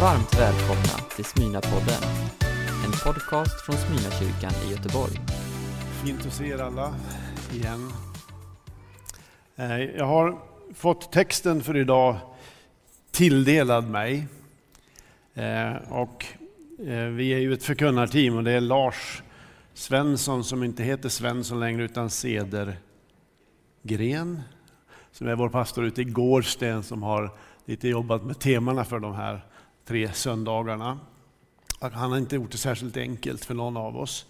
Varmt välkomna till Smyna-podden. En podcast från Smyna-kyrkan i Göteborg. Fint att se er alla igen. Eh, jag har fått texten för idag tilldelad mig. Eh, och eh, vi är ju ett förkunnarteam och det är Lars Svensson som inte heter Svensson längre utan Cedergren. Som är vår pastor ute i Gårdsten som har lite jobbat med temana för de här tre söndagarna. Han har inte gjort det särskilt enkelt för någon av oss.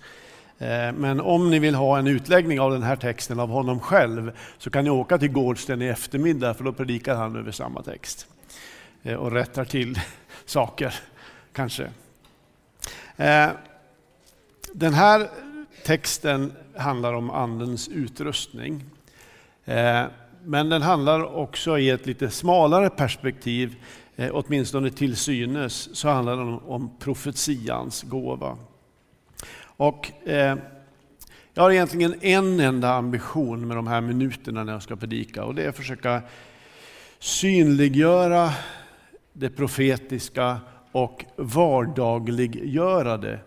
Eh, men om ni vill ha en utläggning av den här texten av honom själv så kan ni åka till Gårdsten i eftermiddag för då predikar han över samma text. Eh, och rättar till saker, kanske. Eh, den här texten handlar om Andens utrustning. Men den handlar också i ett lite smalare perspektiv, eh, åtminstone till synes, så handlar den om, om profetians gåva. Och, eh, jag har egentligen en enda ambition med de här minuterna när jag ska predika och det är att försöka synliggöra det profetiska och vardagliggöra det.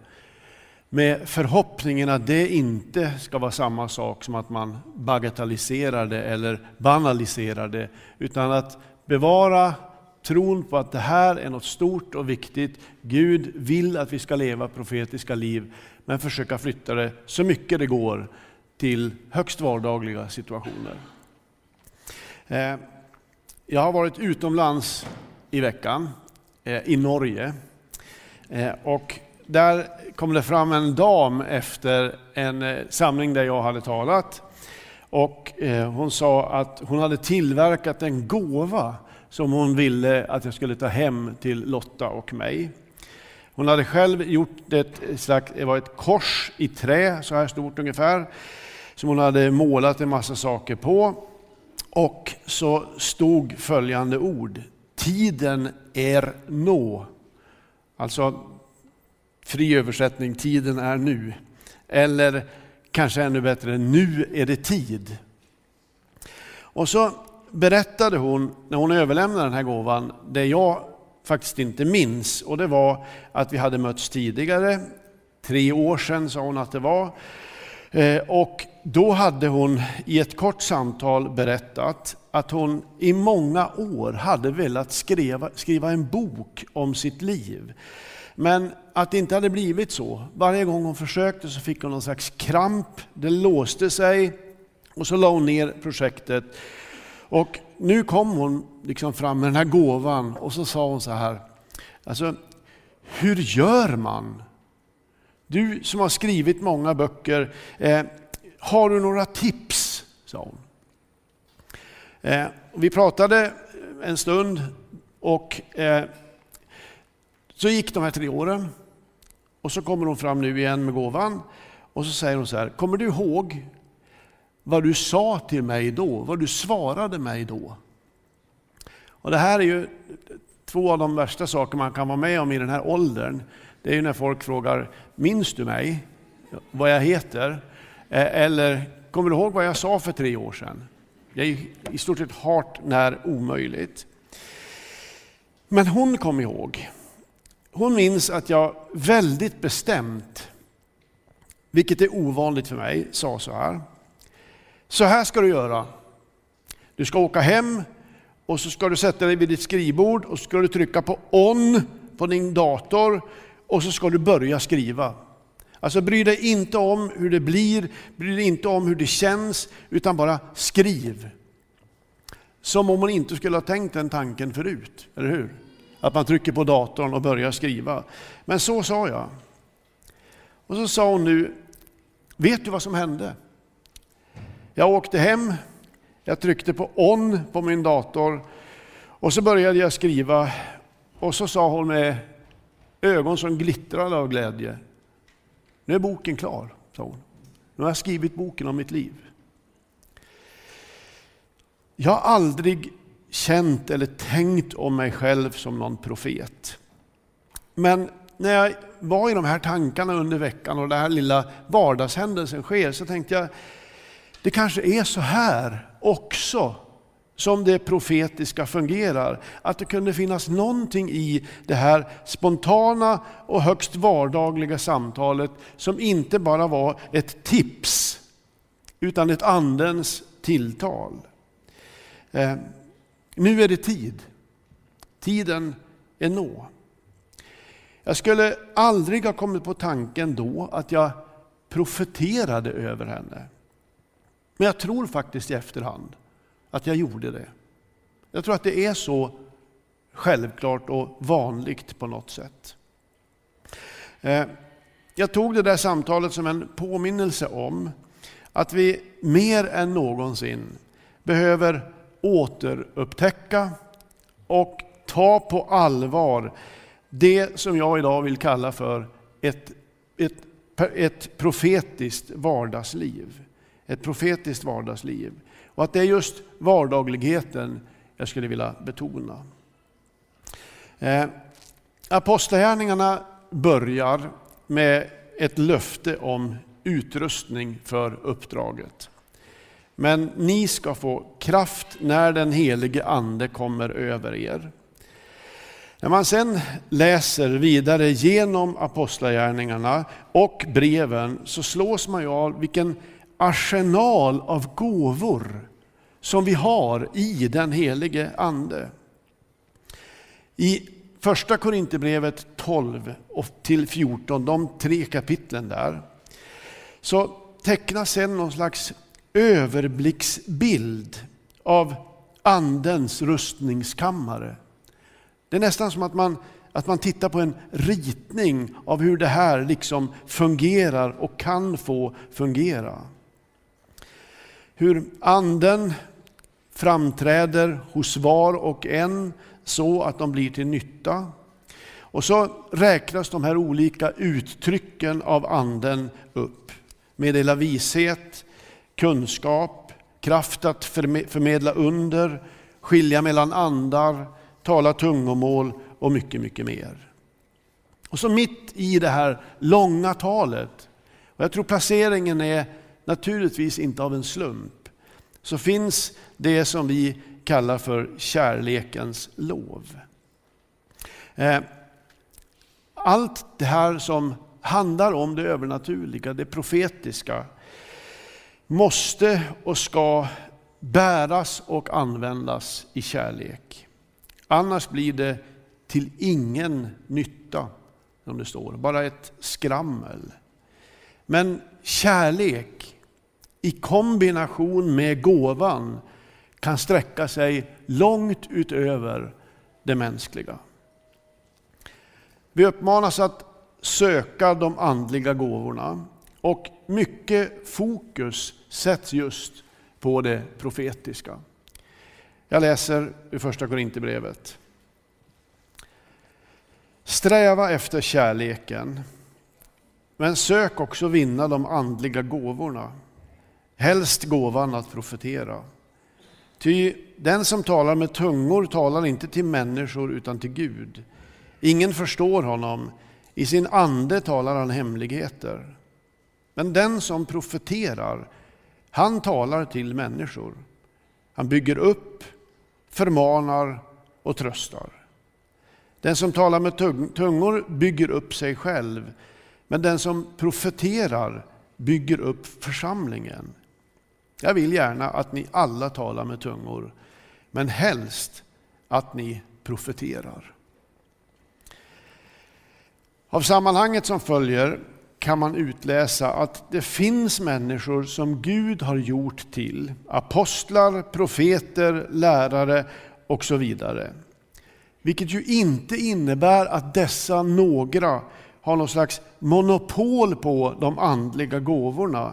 Med förhoppningen att det inte ska vara samma sak som att man bagatelliserar det eller banaliserar det, utan att bevara tron på att det här är något stort och viktigt. Gud vill att vi ska leva profetiska liv, men försöka flytta det så mycket det går till högst vardagliga situationer. Eh, jag har varit utomlands i veckan, eh, i Norge. Eh, och där kom det fram en dam efter en samling där jag hade talat. Och hon sa att hon hade tillverkat en gåva som hon ville att jag skulle ta hem till Lotta och mig. Hon hade själv gjort ett, slags, det var ett kors i trä, så här stort ungefär, som hon hade målat en massa saker på. Och så stod följande ord. Tiden är nå. Alltså fri översättning, tiden är nu. Eller kanske ännu bättre, nu är det tid. Och så berättade hon, när hon överlämnade den här gåvan, det jag faktiskt inte minns. Och det var att vi hade mötts tidigare, tre år sedan sa hon att det var. Eh, och då hade hon i ett kort samtal berättat att hon i många år hade velat skriva, skriva en bok om sitt liv. Men att det inte hade blivit så. Varje gång hon försökte så fick hon någon slags kramp, det låste sig och så la hon ner projektet. Och nu kom hon liksom fram med den här gåvan och så sa hon så här, alltså hur gör man? Du som har skrivit många böcker, eh, har du några tips? sa hon. Eh, vi pratade en stund och eh, så gick de här tre åren och så kommer hon fram nu igen med gåvan och så säger hon så här, kommer du ihåg vad du sa till mig då, vad du svarade mig då? Och det här är ju två av de värsta saker man kan vara med om i den här åldern. Det är ju när folk frågar, minns du mig? Vad jag heter? Eh, eller, kommer du ihåg vad jag sa för tre år sedan? Det är ju i stort sett hart när omöjligt. Men hon kom ihåg. Hon minns att jag väldigt bestämt, vilket är ovanligt för mig, sa så här. Så här ska du göra. Du ska åka hem och så ska du sätta dig vid ditt skrivbord och så ska du trycka på on på din dator och så ska du börja skriva. Alltså bry dig inte om hur det blir, bry dig inte om hur det känns, utan bara skriv. Som om hon inte skulle ha tänkt den tanken förut, eller hur? Att man trycker på datorn och börjar skriva. Men så sa jag. Och så sa hon nu, vet du vad som hände? Jag åkte hem, jag tryckte på on på min dator och så började jag skriva och så sa hon med ögon som glittrade av glädje. Nu är boken klar, sa hon. Nu har jag skrivit boken om mitt liv. Jag har aldrig känt eller tänkt om mig själv som någon profet. Men när jag var i de här tankarna under veckan och den här lilla vardagshändelsen sker så tänkte jag, det kanske är så här också som det profetiska fungerar. Att det kunde finnas någonting i det här spontana och högst vardagliga samtalet som inte bara var ett tips utan ett andens tilltal. Eh, nu är det tid. Tiden är nå. Jag skulle aldrig ha kommit på tanken då att jag profeterade över henne. Men jag tror faktiskt i efterhand att jag gjorde det. Jag tror att det är så självklart och vanligt på något sätt. Eh, jag tog det där samtalet som en påminnelse om att vi mer än någonsin behöver återupptäcka och ta på allvar det som jag idag vill kalla för ett, ett, ett profetiskt vardagsliv. Ett profetiskt vardagsliv. Och att det är just vardagligheten jag skulle vilja betona. Eh, Apostlagärningarna börjar med ett löfte om utrustning för uppdraget. Men ni ska få kraft när den helige Ande kommer över er. När man sen läser vidare genom apostlagärningarna och breven så slås man ju av vilken arsenal av gåvor som vi har i den helige Ande. I första Korinthierbrevet 12 till 14, de tre kapitlen där, så tecknas sen någon slags överblicksbild av Andens rustningskammare. Det är nästan som att man, att man tittar på en ritning av hur det här liksom fungerar och kan få fungera. Hur anden framträder hos var och en så att de blir till nytta. Och så räknas de här olika uttrycken av anden upp. Meddela vishet, kunskap, kraft att förmedla under, skilja mellan andar, tala tungomål och mycket, mycket mer. Och så mitt i det här långa talet, och jag tror placeringen är naturligtvis inte av en slump, så finns det som vi kallar för kärlekens lov. Eh, allt det här som handlar om det övernaturliga, det profetiska, måste och ska bäras och användas i kärlek. Annars blir det till ingen nytta, som det står, bara ett skrammel. Men kärlek i kombination med gåvan kan sträcka sig långt utöver det mänskliga. Vi uppmanas att söka de andliga gåvorna och mycket fokus sätts just på det profetiska. Jag läser ur första Korinthierbrevet. Sträva efter kärleken, men sök också vinna de andliga gåvorna. Helst gåvan att profetera. Ty den som talar med tungor talar inte till människor utan till Gud. Ingen förstår honom, i sin ande talar han hemligheter. Men den som profeterar, han talar till människor. Han bygger upp, förmanar och tröstar. Den som talar med tungor bygger upp sig själv, men den som profeterar bygger upp församlingen. Jag vill gärna att ni alla talar med tungor, men helst att ni profeterar. Av sammanhanget som följer kan man utläsa att det finns människor som Gud har gjort till apostlar, profeter, lärare och så vidare. Vilket ju inte innebär att dessa några har någon slags monopol på de andliga gåvorna.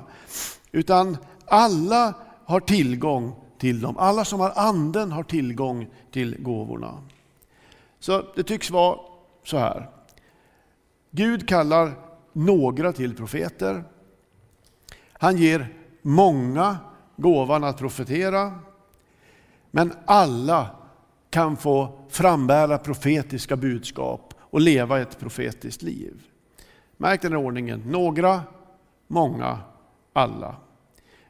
Utan alla har tillgång till dem. Alla som har anden har tillgång till gåvorna. Så det tycks vara så här. Gud kallar några till profeter. Han ger många gåvan att profetera. Men alla kan få frambära profetiska budskap och leva ett profetiskt liv. Märk den här ordningen. Några, många, alla.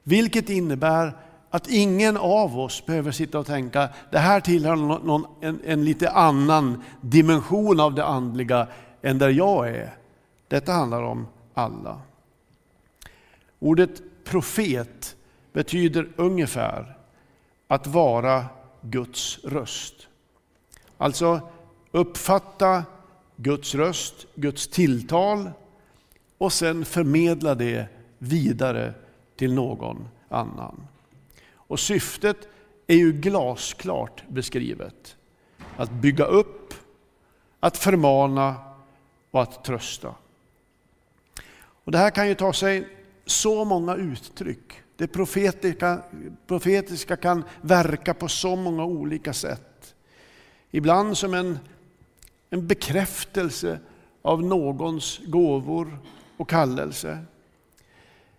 Vilket innebär Att ingen av oss behöver sitta och tänka, det här tillhör någon, en, en lite annan dimension av det andliga än där jag är. Detta handlar om alla. Ordet profet betyder ungefär att vara Guds röst. Alltså uppfatta Guds röst, Guds tilltal och sen förmedla det vidare till någon annan. Och syftet är ju glasklart beskrivet. Att bygga upp, att förmana och att trösta. Och det här kan ju ta sig så många uttryck. Det profetiska, profetiska kan verka på så många olika sätt. Ibland som en, en bekräftelse av någons gåvor och kallelse.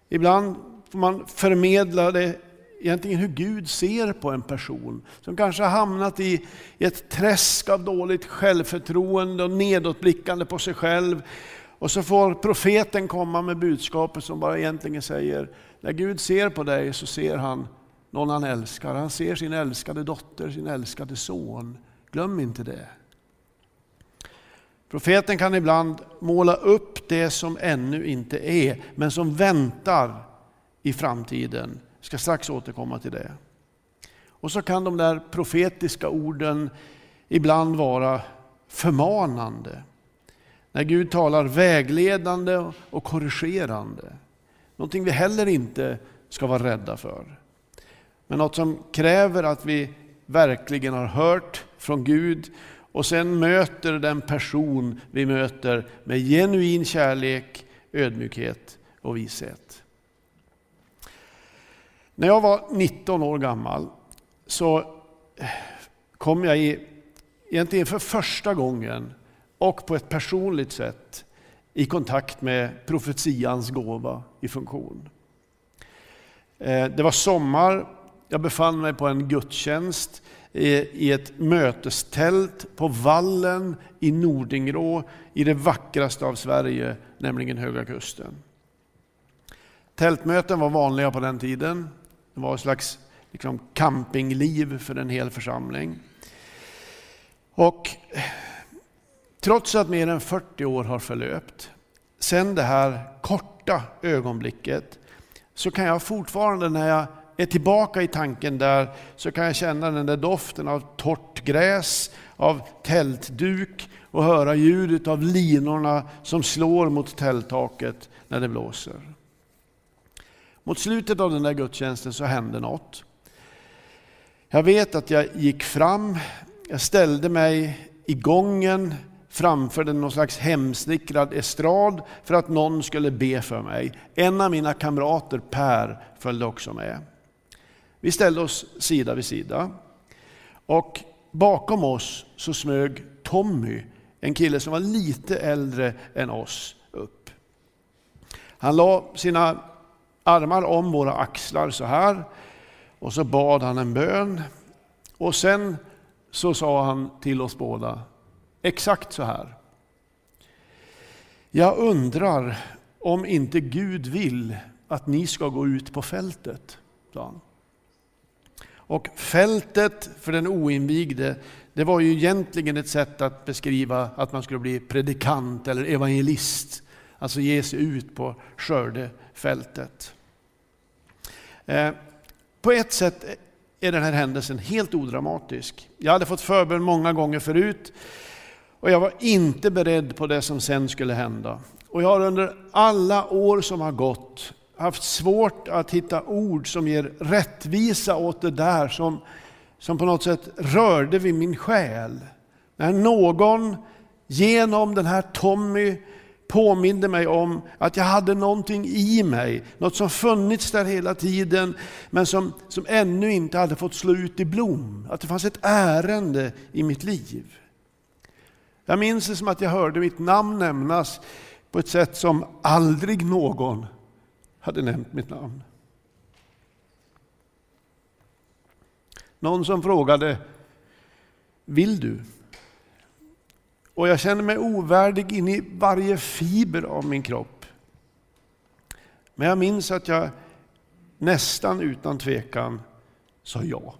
Ibland får man förmedla det egentligen hur Gud ser på en person som kanske har hamnat i, ett träsk av dåligt självförtroende och nedåtblickande på sig själv. Och så får profeten komma med budskapet som bara egentligen säger, när Gud ser på dig så ser han någon han älskar. Han ser sin älskade dotter, sin älskade son. Glöm inte det. Profeten kan ibland måla upp det som ännu inte är, men som väntar i framtiden. Jag ska strax återkomma till det. Och så kan de där profetiska orden ibland vara förmanande. När Gud talar vägledande och korrigerande. Någonting vi heller inte ska vara rädda för. Men något som kräver att vi verkligen har hört från Gud och sen möter den person vi möter med genuin kärlek, ödmjukhet och vishet. När jag var 19 år gammal så eh, kom jag i, egentligen för första gången och på ett personligt sätt i kontakt med profetians gåva i funktion. Eh, det var sommar, jag befann mig på en gudstjänst i ett mötestält på vallen i Nordingrå i det vackraste av Sverige, nämligen Höga Kusten. Tältmöten var vanliga på den tiden. Det var ett slags liksom, campingliv för en hel församling. Och trots att mer än 40 år har förlöpt, sen det här korta ögonblicket, så kan jag fortfarande när jag är tillbaka i tanken där, så kan jag känna den där doften av torrt gräs, av tältduk och höra ljudet av linorna som slår mot tälttaket när det blåser. Mot slutet av den där gudstjänsten så hände något. Jag vet att jag gick fram, jag ställde mig i gången framför någon slags hemsnickrad estrad för att någon skulle be för mig. En av mina kamrater, Per, följde också med. Vi ställde oss sida vid sida. Och bakom oss så smög Tommy, en kille som var lite äldre än oss, upp. Han la sina armar om våra axlar så här. Och så bad han en bön. Och sen så sa han till oss båda exakt så här. Jag undrar om inte Gud vill att ni ska gå ut på fältet, sa han. Och fältet för den oinvigde, det var ju egentligen ett sätt att beskriva att man skulle bli predikant eller evangelist. Alltså ge sig ut på skördefältet fältet. Eh, på ett sätt är den här händelsen helt odramatisk. Jag hade fått förbön många gånger förut och jag var inte beredd på det som sen skulle hända. Och jag har under alla år som har gått haft svårt att hitta ord som ger rättvisa åt det där som, som på något sätt rörde vid min själ. När någon genom den här Tommy påminde mig om att jag hade någonting i mig, något som funnits där hela tiden, men som, som ännu inte hade fått slå ut i blom. Att det fanns ett ärende i mitt liv. Jag minns det som att jag hörde mitt namn nämnas på ett sätt som aldrig någon hade nämnt mitt namn. Någon som frågade, vill du? Och jag känner mig ovärdig in i varje fiber av min kropp. Men jag minns att jag nästan utan tvekan sa ja.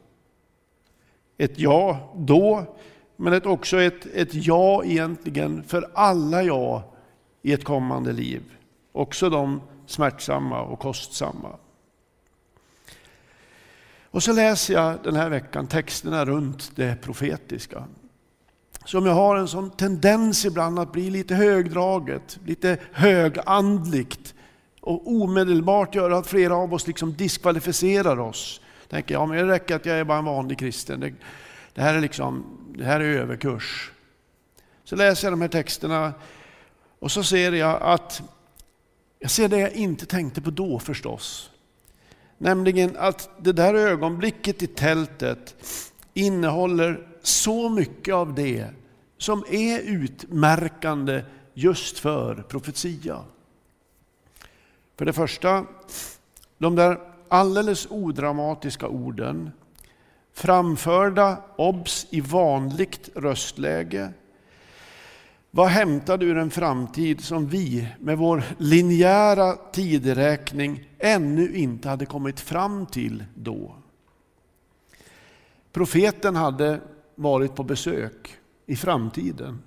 Ett ja då, men ett, också ett, ett ja egentligen för alla ja i ett kommande liv. Också de smärtsamma och kostsamma. Och så läser jag den här veckan texterna runt det profetiska. Som jag har en sån tendens ibland att bli lite högdraget, lite högandligt och omedelbart göra att flera av oss liksom diskvalificerar oss. Tänker, ja men det räcker att jag är bara en vanlig kristen. Det, det här är liksom, det här är överkurs. Så läser jag de här texterna och så ser jag att, jag ser det jag inte tänkte på då förstås. Nämligen att det där ögonblicket i tältet innehåller så mycket av det som är utmärkande just för profetia. För det första, de där alldeles odramatiska orden framförda, obs, i vanligt röstläge var hämtade ur en framtid som vi med vår linjära tideräkning ännu inte hade kommit fram till då. Profeten hade varit på besök i framtiden.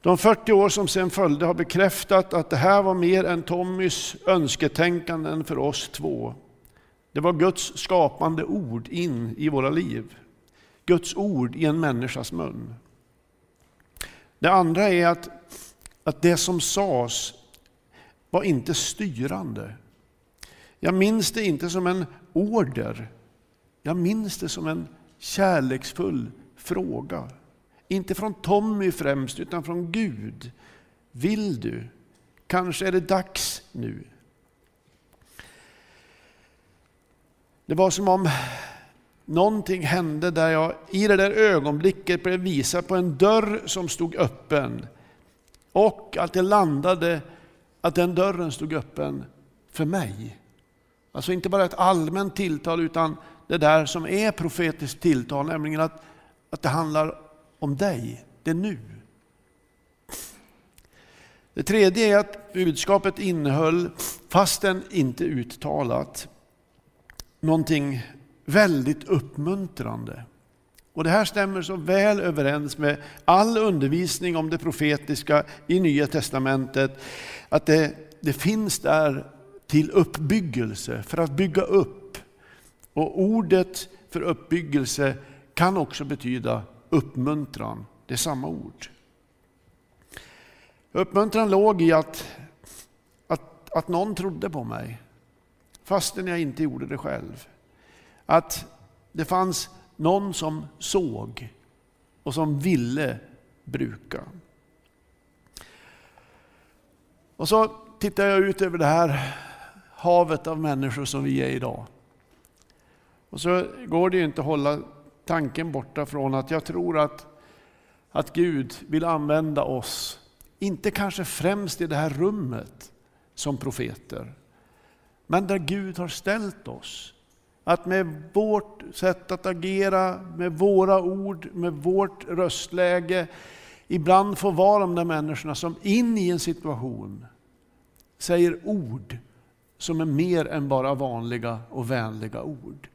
De 40 år som sen följde har bekräftat att det här var mer än Tommys önsketänkanden för oss två. Det var Guds skapande ord in i våra liv. Guds ord i en människas mun. Det andra är att, att det som sades var inte styrande. Jag minns det inte som en order. Jag minns det som en kärleksfull fråga. Inte från Tommy främst, utan från Gud. Vill du? Kanske är det dags nu. Det var som om någonting hände där jag i det där ögonblicket blev visad på en dörr som stod öppen. Och att det landade att den dörren stod öppen för mig. Alltså inte bara ett allmänt tilltal utan det där som är profetiskt tilltal, nämligen att, att det handlar om dig, det är nu. Det tredje är att budskapet innehöll, fastän inte uttalat, någonting väldigt uppmuntrande. Och Det här stämmer så väl överens med all undervisning om det profetiska i Nya Testamentet, att det, det finns där till uppbyggelse, för att bygga upp. Och ordet för uppbyggelse kan också betyda uppmuntran. Det är samma ord. Uppmuntran låg i att, att, att någon trodde på mig, fastän jag inte gjorde det själv. Att det fanns någon som såg och som ville bruka. Och så tittar jag ut över det här havet av människor som vi är idag. Och så går det ju inte att hålla tanken borta från att jag tror att, att Gud vill använda oss, inte kanske främst i det här rummet som profeter, men där Gud har ställt oss. Att med vårt sätt att agera, med våra ord, med vårt röstläge, ibland få vara de där människorna som in i en situation säger ord som är mer än bara vanliga och vänliga ord.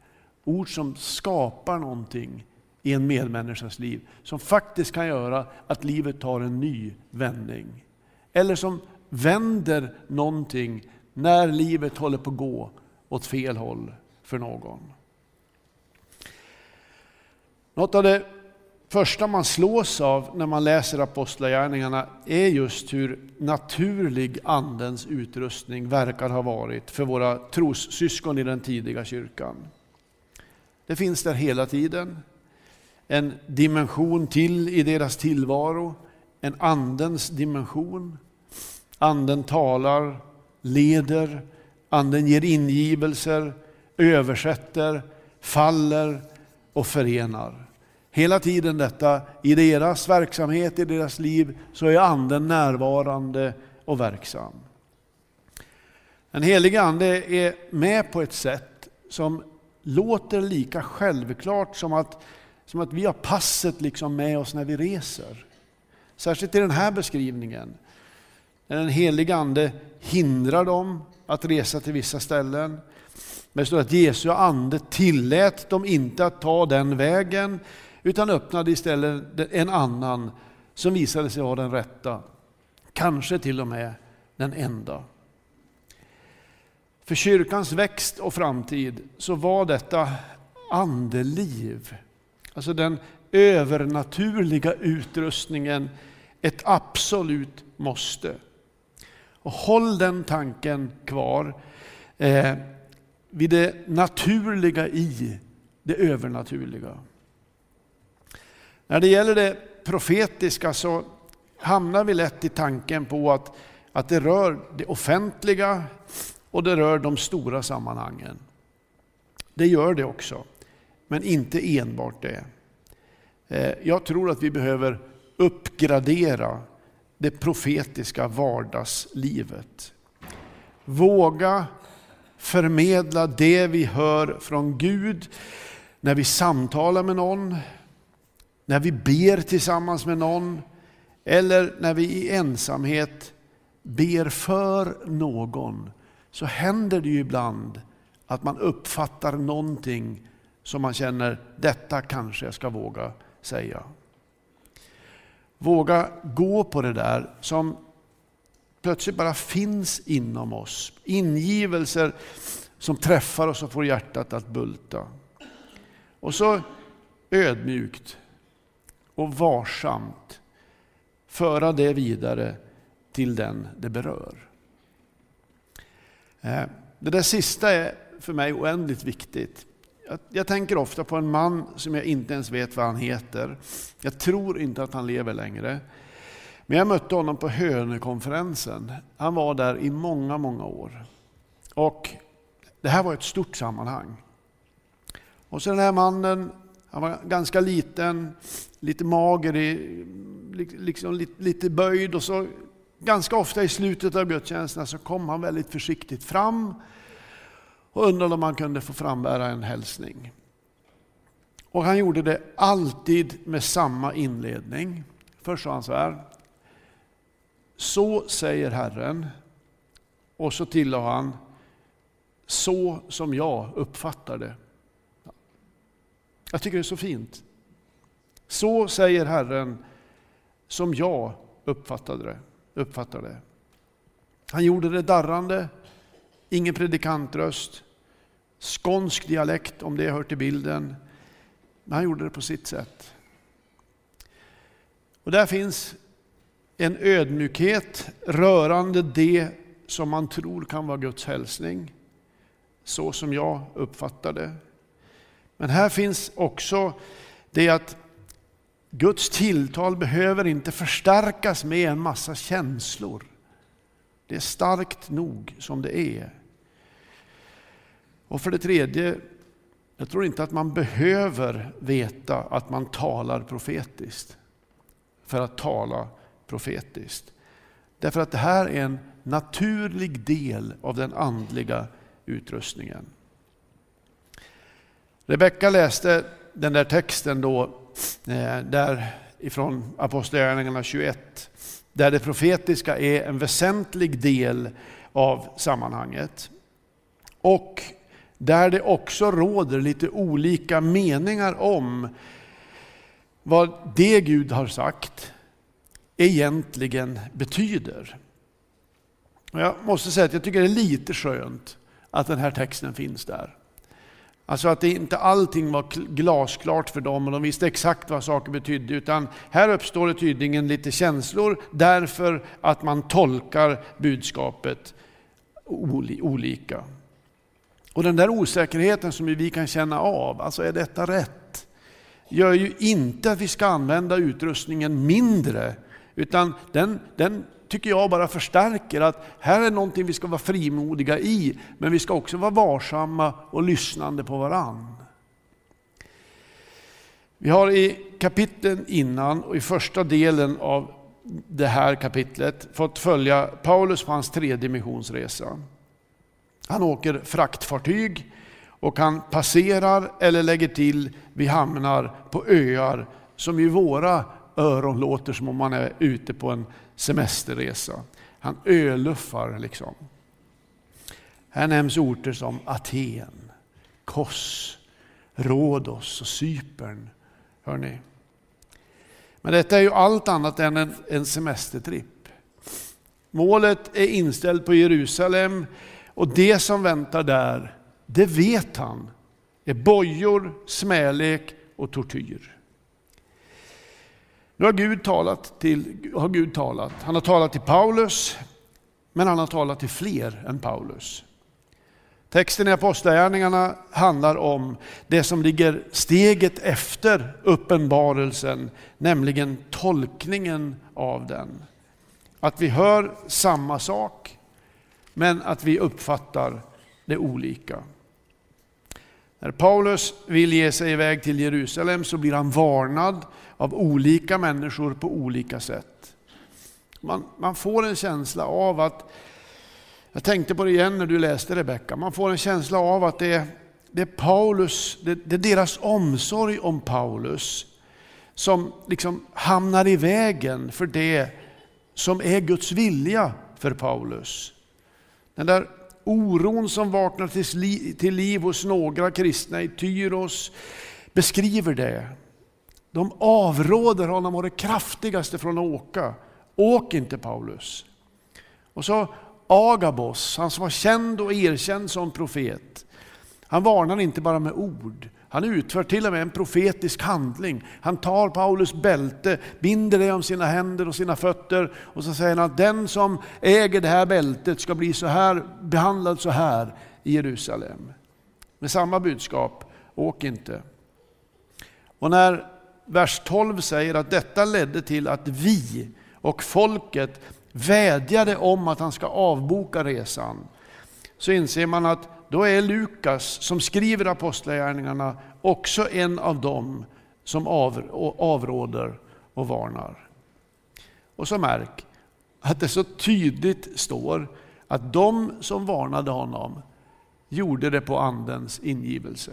Ord som skapar någonting i en medmänniskas liv, som faktiskt kan göra att livet tar en ny vändning. Eller som vänder någonting när livet håller på att gå åt fel håll för någon. Något av det första man slås av när man läser Apostlagärningarna är just hur naturlig Andens utrustning verkar ha varit för våra trossyskon i den tidiga kyrkan. Det finns där hela tiden. En dimension till i deras tillvaro, en Andens dimension. Anden talar, leder, Anden ger ingivelser, översätter, faller och förenar. Hela tiden detta, i deras verksamhet, i deras liv, så är Anden närvarande och verksam. Den helige Ande är med på ett sätt som låter lika självklart som att, som att vi har passet liksom med oss när vi reser. Särskilt i den här beskrivningen. När den helige Ande hindrar dem att resa till vissa ställen. Men det står att Jesu ande tillät dem inte att ta den vägen utan öppnade istället en annan som visade sig vara den rätta. Kanske till och med den enda. För kyrkans växt och framtid så var detta andeliv, alltså den övernaturliga utrustningen, ett absolut måste. Och håll den tanken kvar eh, vid det naturliga i det övernaturliga. När det gäller det profetiska så hamnar vi lätt i tanken på att, att det rör det offentliga och det rör de stora sammanhangen. Det gör det också, men inte enbart det. Eh, jag tror att vi behöver uppgradera det profetiska vardagslivet. Våga förmedla det vi hör från Gud när vi samtalar med någon, när vi ber tillsammans med någon eller när vi i ensamhet ber för någon så händer det ju ibland att man uppfattar någonting som man känner, detta kanske jag ska våga säga. Våga gå på det där som plötsligt bara finns inom oss. Ingivelser som träffar oss och får hjärtat att bulta. Och så ödmjukt och varsamt föra det vidare till den det berör. Eh, det där sista är för mig oändligt viktigt. Jag, tänker ofta på en man som jag inte ens vet vad han heter. Jag tror inte att han lever längre. Men jag mötte honom på Hönökonferensen. Han var där i många, många år. Och det här var ett stort sammanhang. Och så den här mannen, han var ganska liten, lite mager, liksom lite, lite böjd och så ganska ofta i slutet av gudstjänsterna så kom han väldigt försiktigt fram och undrade om han kunde få frambära en hälsning. Och han gjorde det alltid med samma inledning. Först sa han så här. Så säger Herren. Och så tillade han. Så som jag uppfattar det. Jag tycker det är så fint. Så säger Herren som jag uppfattade det, uppfattar det. Han gjorde det darrande, ingen predikantröst, skånsk dialekt om det hör till bilden. Men han gjorde det på sitt sätt. Och där finns en ödmjukhet rörande det som man tror kan vara Guds hälsning. Så som jag uppfattar det. Men här finns också det att Guds tilltal behöver inte förstärkas med en massa känslor. Det är starkt nog som det är. Och för det tredje, jag tror inte att man behöver veta att man talar profetiskt för att tala profetiskt. Därför att det här är en naturlig del av den andliga utrustningen. Rebecka läste den där texten då, Eh, där ifrån Apostlagärningarna 21, där det profetiska är en väsentlig del av sammanhanget. Och där det också råder lite olika meningar om vad det Gud har sagt egentligen betyder. Jag måste säga att jag tycker det är lite skönt att den här texten finns där. Alltså att det inte allting var glasklart för dem och de visste exakt vad saker betydde. Utan här uppstår det tydligen lite känslor därför att man tolkar budskapet olika. Och den där osäkerheten som vi kan känna av, alltså är detta rätt? Gör ju inte att vi ska använda utrustningen mindre. Utan den, den tycker jag bara förstärker att här är någonting vi ska vara frimodiga i, men vi ska också vara varsamma och lyssnande på varann. Vi har i kapitlen innan och i första delen av det här kapitlet fått följa Paulus på hans tredje missionsresa. Han åker fraktfartyg och han passerar eller lägger till vid hamnar på öar som i våra öron låter som om man är ute på en semesterresa. Han öluffar liksom. Här nämns orter som Aten, Kos, Rhodos och Cypern. Hör ni? Men detta är ju allt annat än en, en semestertripp. Målet är inställt på Jerusalem och det som väntar där, det vet han, är bojor, smälek och tortyr. Nu har Gud talat till, har Gud talat. Han har talat till Paulus, men han har talat till fler än Paulus. Texten i Apostlagärningarna handlar om det som ligger steget efter uppenbarelsen, nämligen tolkningen av den. Att vi hör samma sak, men att vi uppfattar det olika. När Paulus vill ge sig iväg till Jerusalem så blir han varnad av olika människor på olika sätt. Man, man får en känsla av att, jag tänkte på det igen när du läste Rebecka, man får en känsla av att det är, det är Paulus, det, det är deras omsorg om Paulus som liksom hamnar i vägen för det som är Guds vilja för Paulus. Den där oron som vaknar till liv hos några kristna i Tyros beskriver det. De avråder honom och det kraftigaste från att åka. Åk inte Paulus. Och så Agabos, han som var känd och erkänd som profet. Han varnar inte bara med ord, han utför till och med en profetisk handling. Han tar Paulus bälte, binder det om sina händer och sina fötter och så säger han att den som äger det här bältet ska bli så här, behandlad så här i Jerusalem. Med samma budskap, åk inte. Och när vers 12 säger att detta ledde till att vi och folket vädjade om att han ska avboka resan, så inser man att då är Lukas, som skriver Apostlagärningarna, också en av dem som avråder och varnar. Och så märk att det så tydligt står att de som varnade honom gjorde det på Andens ingivelse.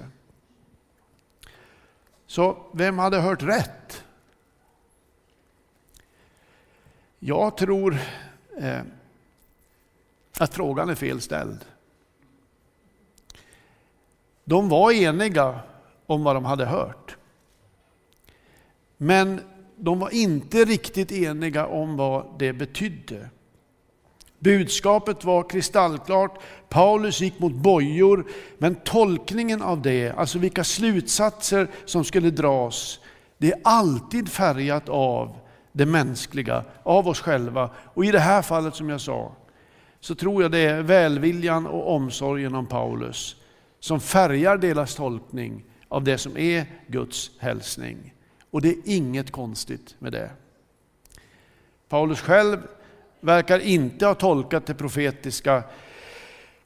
Så vem hade hört rätt? Jag tror eh, att frågan är fel ställd. De var eniga om vad de hade hört. Men de var inte riktigt eniga om vad det betydde. Budskapet var kristallklart. Paulus gick mot bojor, men tolkningen av det, alltså vilka slutsatser som skulle dras, det är alltid färgat av det mänskliga, av oss själva. Och i det här fallet som jag sa, så tror jag det är välviljan och omsorgen om Paulus som färgar deras tolkning av det som är Guds hälsning. Och det är inget konstigt med det. Paulus själv verkar inte ha tolkat det profetiska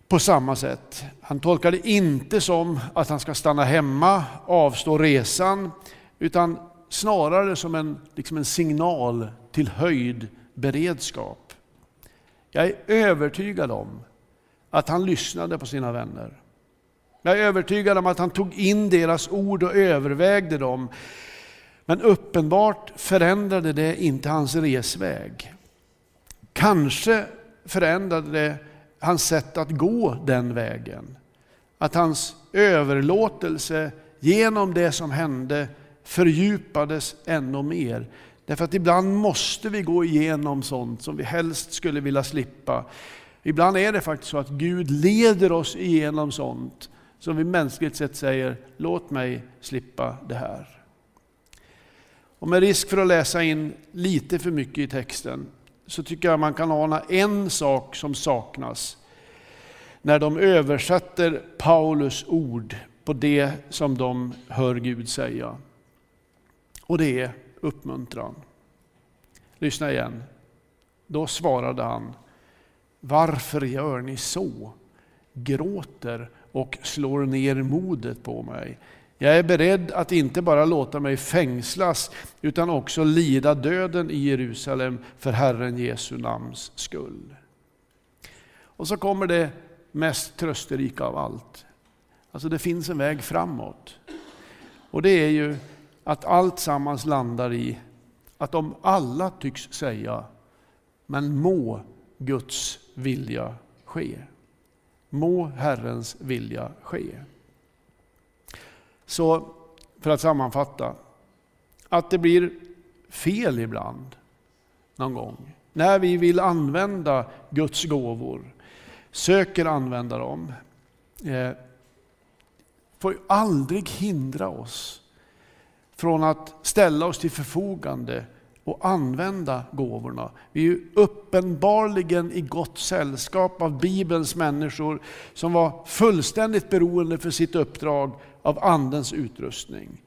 på samma sätt. Han tolkar det inte som att han ska stanna hemma, avstå resan, utan snarare som en, liksom en signal till höjd beredskap. Jag är övertygad om att han lyssnade på sina vänner. Jag är övertygad om att han tog in deras ord och övervägde dem. Men uppenbart förändrade det inte hans resväg. Kanske förändrade det hans sätt att gå den vägen. Att hans överlåtelse genom det som hände fördjupades ännu mer. Därför att ibland måste vi gå igenom sånt som vi helst skulle vilja slippa. Ibland är det faktiskt så att Gud leder oss igenom sånt som vi mänskligt sett säger, låt mig slippa det här. Och med risk för att läsa in lite för mycket i texten så tycker jag man kan ana en sak som saknas när de översätter Paulus ord på det som de hör Gud säga. Och det är uppmuntran. Lyssna igen. Då svarade han, varför gör ni så? Gråter och slår ner modet på mig. Jag är beredd att inte bara låta mig fängslas utan också lida döden i Jerusalem för Herren Jesu namns skull. Och så kommer det mest trösterika av allt. Alltså det finns en väg framåt. Och det är ju att allt sammans landar i att om alla tycks säga, men må Guds vilja ske. Må Herrens vilja ske. Så för att sammanfatta, att det blir fel ibland, någon gång, när vi vill använda Guds gåvor, söker använda dem, eh, får ju aldrig hindra oss från att ställa oss till förfogande och använda gåvorna. Vi är ju uppenbarligen i gott sällskap av Bibelns människor som var fullständigt beroende för sitt uppdrag av Andens utrustning.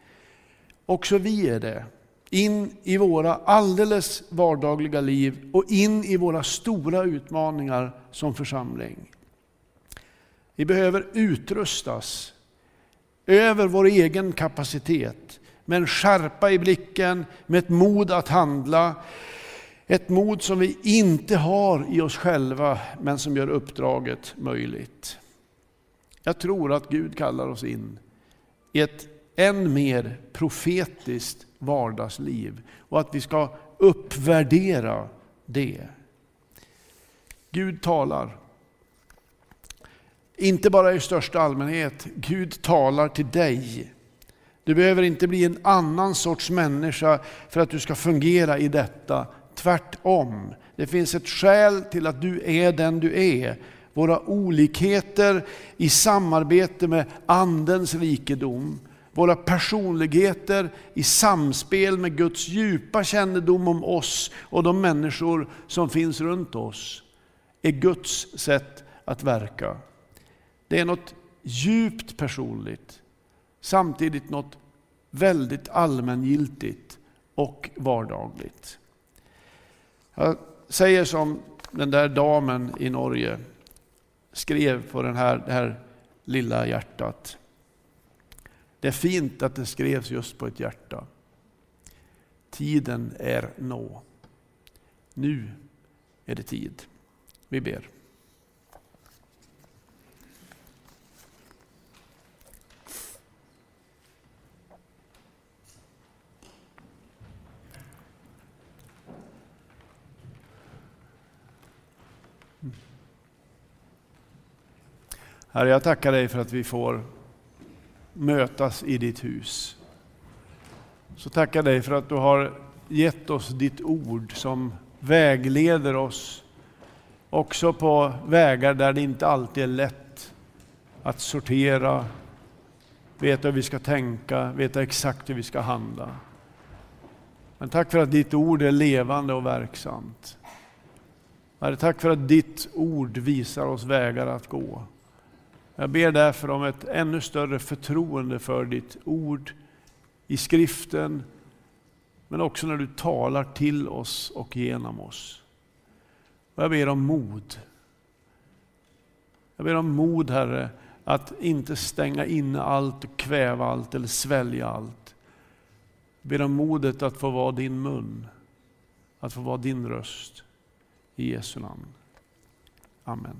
Också vi är det. In i våra alldeles vardagliga liv och in i våra stora utmaningar som församling. Vi behöver utrustas över vår egen kapacitet med en skärpa i blicken, med ett mod att handla. Ett mod som vi inte har i oss själva, men som gör uppdraget möjligt. Jag tror att Gud kallar oss in i ett än mer profetiskt vardagsliv och att vi ska uppvärdera det. Gud talar. Inte bara i största allmänhet, Gud talar till dig. Du behöver inte bli en annan sorts människa för att du ska fungera i detta. Tvärtom. Det finns ett skäl till att du är den du är. Våra olikheter i samarbete med Andens rikedom, våra personligheter i samspel med Guds djupa kännedom om oss och de människor som finns runt oss, är Guds sätt att verka. Det är något djupt personligt, samtidigt något väldigt allmängiltigt och vardagligt. Jag säger som den där damen i Norge skrev på den här, det här lilla hjärtat. Det är fint att det skrevs just på ett hjärta. Tiden är nå. Nu är det tid. Vi ber. Herre, jag tackar dig för att vi får mötas i ditt hus. Så tackar dig för att du har gett oss ditt ord som vägleder oss också på vägar där det inte alltid är lätt att sortera, veta hur vi ska tänka, veta exakt hur vi ska handla. Men tack för att ditt ord är levande och verksamt. Herre, tack för att ditt ord visar oss vägar att gå. Jag ber därför om ett ännu större förtroende för ditt ord i skriften, men också när du talar till oss och genom oss. Och jag ber om mod. Jag ber om mod, Herre, att inte stänga inne allt och kväva allt eller svälja allt. Jag ber om modet att få vara din mun, att få vara din röst. I Jesu namn. Amen.